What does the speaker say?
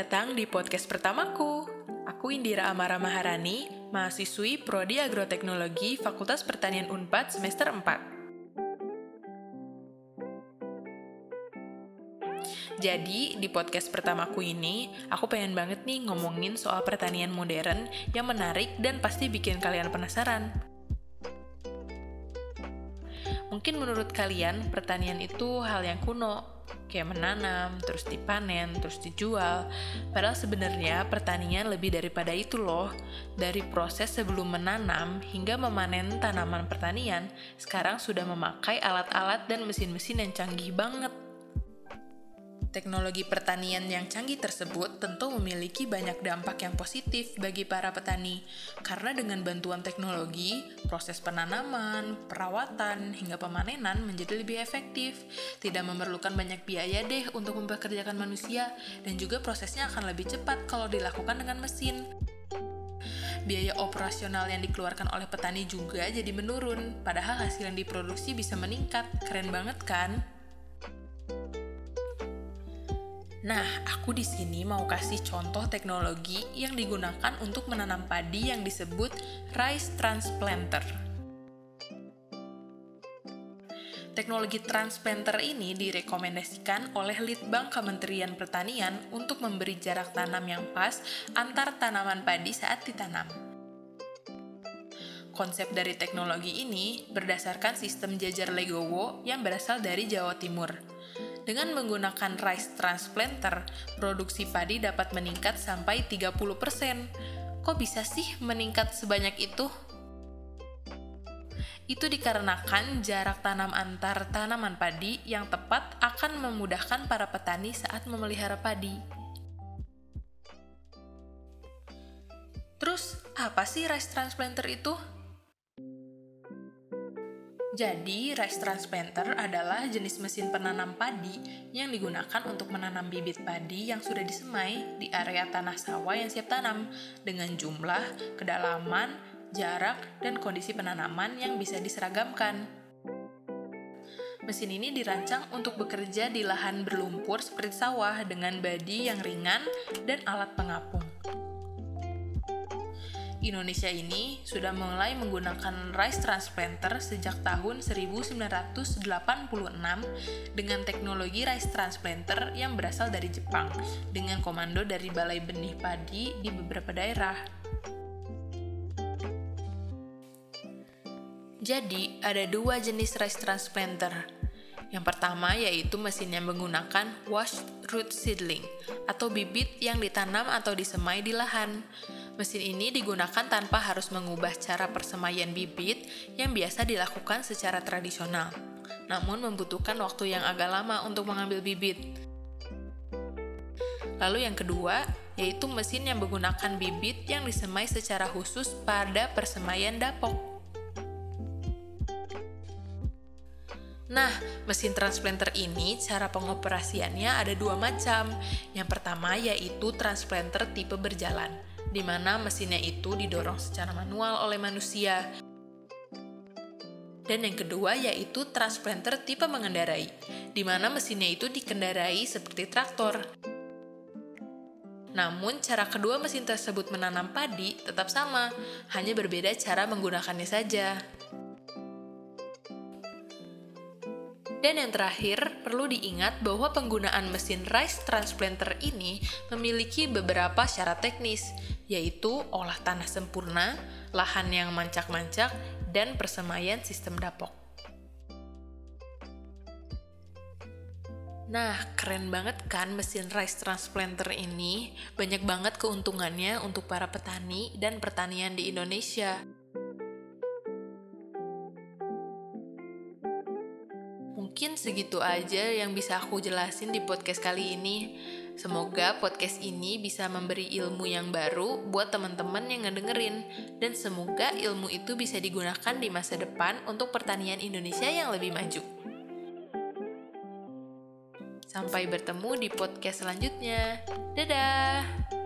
datang di podcast pertamaku. Aku Indira Amara Maharani, mahasiswi Prodi Agroteknologi Fakultas Pertanian Unpad semester 4. Jadi, di podcast pertamaku ini, aku pengen banget nih ngomongin soal pertanian modern yang menarik dan pasti bikin kalian penasaran. Mungkin menurut kalian, pertanian itu hal yang kuno, kayak menanam, terus dipanen, terus dijual. Padahal sebenarnya pertanian lebih daripada itu loh. Dari proses sebelum menanam hingga memanen tanaman pertanian, sekarang sudah memakai alat-alat dan mesin-mesin yang canggih banget. Teknologi pertanian yang canggih tersebut tentu memiliki banyak dampak yang positif bagi para petani, karena dengan bantuan teknologi, proses penanaman, perawatan, hingga pemanenan menjadi lebih efektif, tidak memerlukan banyak biaya deh untuk mempekerjakan manusia, dan juga prosesnya akan lebih cepat kalau dilakukan dengan mesin. Biaya operasional yang dikeluarkan oleh petani juga jadi menurun, padahal hasil yang diproduksi bisa meningkat. Keren banget kan? Nah, aku di sini mau kasih contoh teknologi yang digunakan untuk menanam padi yang disebut rice transplanter. Teknologi transplanter ini direkomendasikan oleh Litbang Kementerian Pertanian untuk memberi jarak tanam yang pas antar tanaman padi saat ditanam. Konsep dari teknologi ini berdasarkan sistem jajar legowo yang berasal dari Jawa Timur. Dengan menggunakan rice transplanter, produksi padi dapat meningkat sampai 30%. Kok bisa sih meningkat sebanyak itu? Itu dikarenakan jarak tanam antar tanaman padi yang tepat akan memudahkan para petani saat memelihara padi. Terus, apa sih rice transplanter itu? Jadi, rice transplanter adalah jenis mesin penanam padi yang digunakan untuk menanam bibit padi yang sudah disemai di area tanah sawah yang siap tanam dengan jumlah, kedalaman, jarak, dan kondisi penanaman yang bisa diseragamkan. Mesin ini dirancang untuk bekerja di lahan berlumpur seperti sawah dengan badi yang ringan dan alat pengapung. Indonesia ini sudah mulai menggunakan rice transplanter sejak tahun 1986 dengan teknologi rice transplanter yang berasal dari Jepang dengan komando dari Balai Benih Padi di beberapa daerah. Jadi, ada dua jenis rice transplanter. Yang pertama yaitu mesin yang menggunakan washed root seedling atau bibit yang ditanam atau disemai di lahan. Mesin ini digunakan tanpa harus mengubah cara persemaian bibit yang biasa dilakukan secara tradisional, namun membutuhkan waktu yang agak lama untuk mengambil bibit. Lalu yang kedua, yaitu mesin yang menggunakan bibit yang disemai secara khusus pada persemaian dapok. Nah, mesin transplanter ini cara pengoperasiannya ada dua macam. Yang pertama yaitu transplanter tipe berjalan di mana mesinnya itu didorong secara manual oleh manusia. Dan yang kedua yaitu transplanter tipe mengendarai, di mana mesinnya itu dikendarai seperti traktor. Namun, cara kedua mesin tersebut menanam padi tetap sama, hanya berbeda cara menggunakannya saja. Dan yang terakhir, perlu diingat bahwa penggunaan mesin rice transplanter ini memiliki beberapa syarat teknis, yaitu olah tanah sempurna, lahan yang mancak-mancak, dan persemaian sistem dapok. Nah, keren banget kan mesin rice transplanter ini? Banyak banget keuntungannya untuk para petani dan pertanian di Indonesia. Mungkin segitu aja yang bisa aku jelasin di podcast kali ini. Semoga podcast ini bisa memberi ilmu yang baru buat teman-teman yang ngedengerin. Dan semoga ilmu itu bisa digunakan di masa depan untuk pertanian Indonesia yang lebih maju. Sampai bertemu di podcast selanjutnya. Dadah!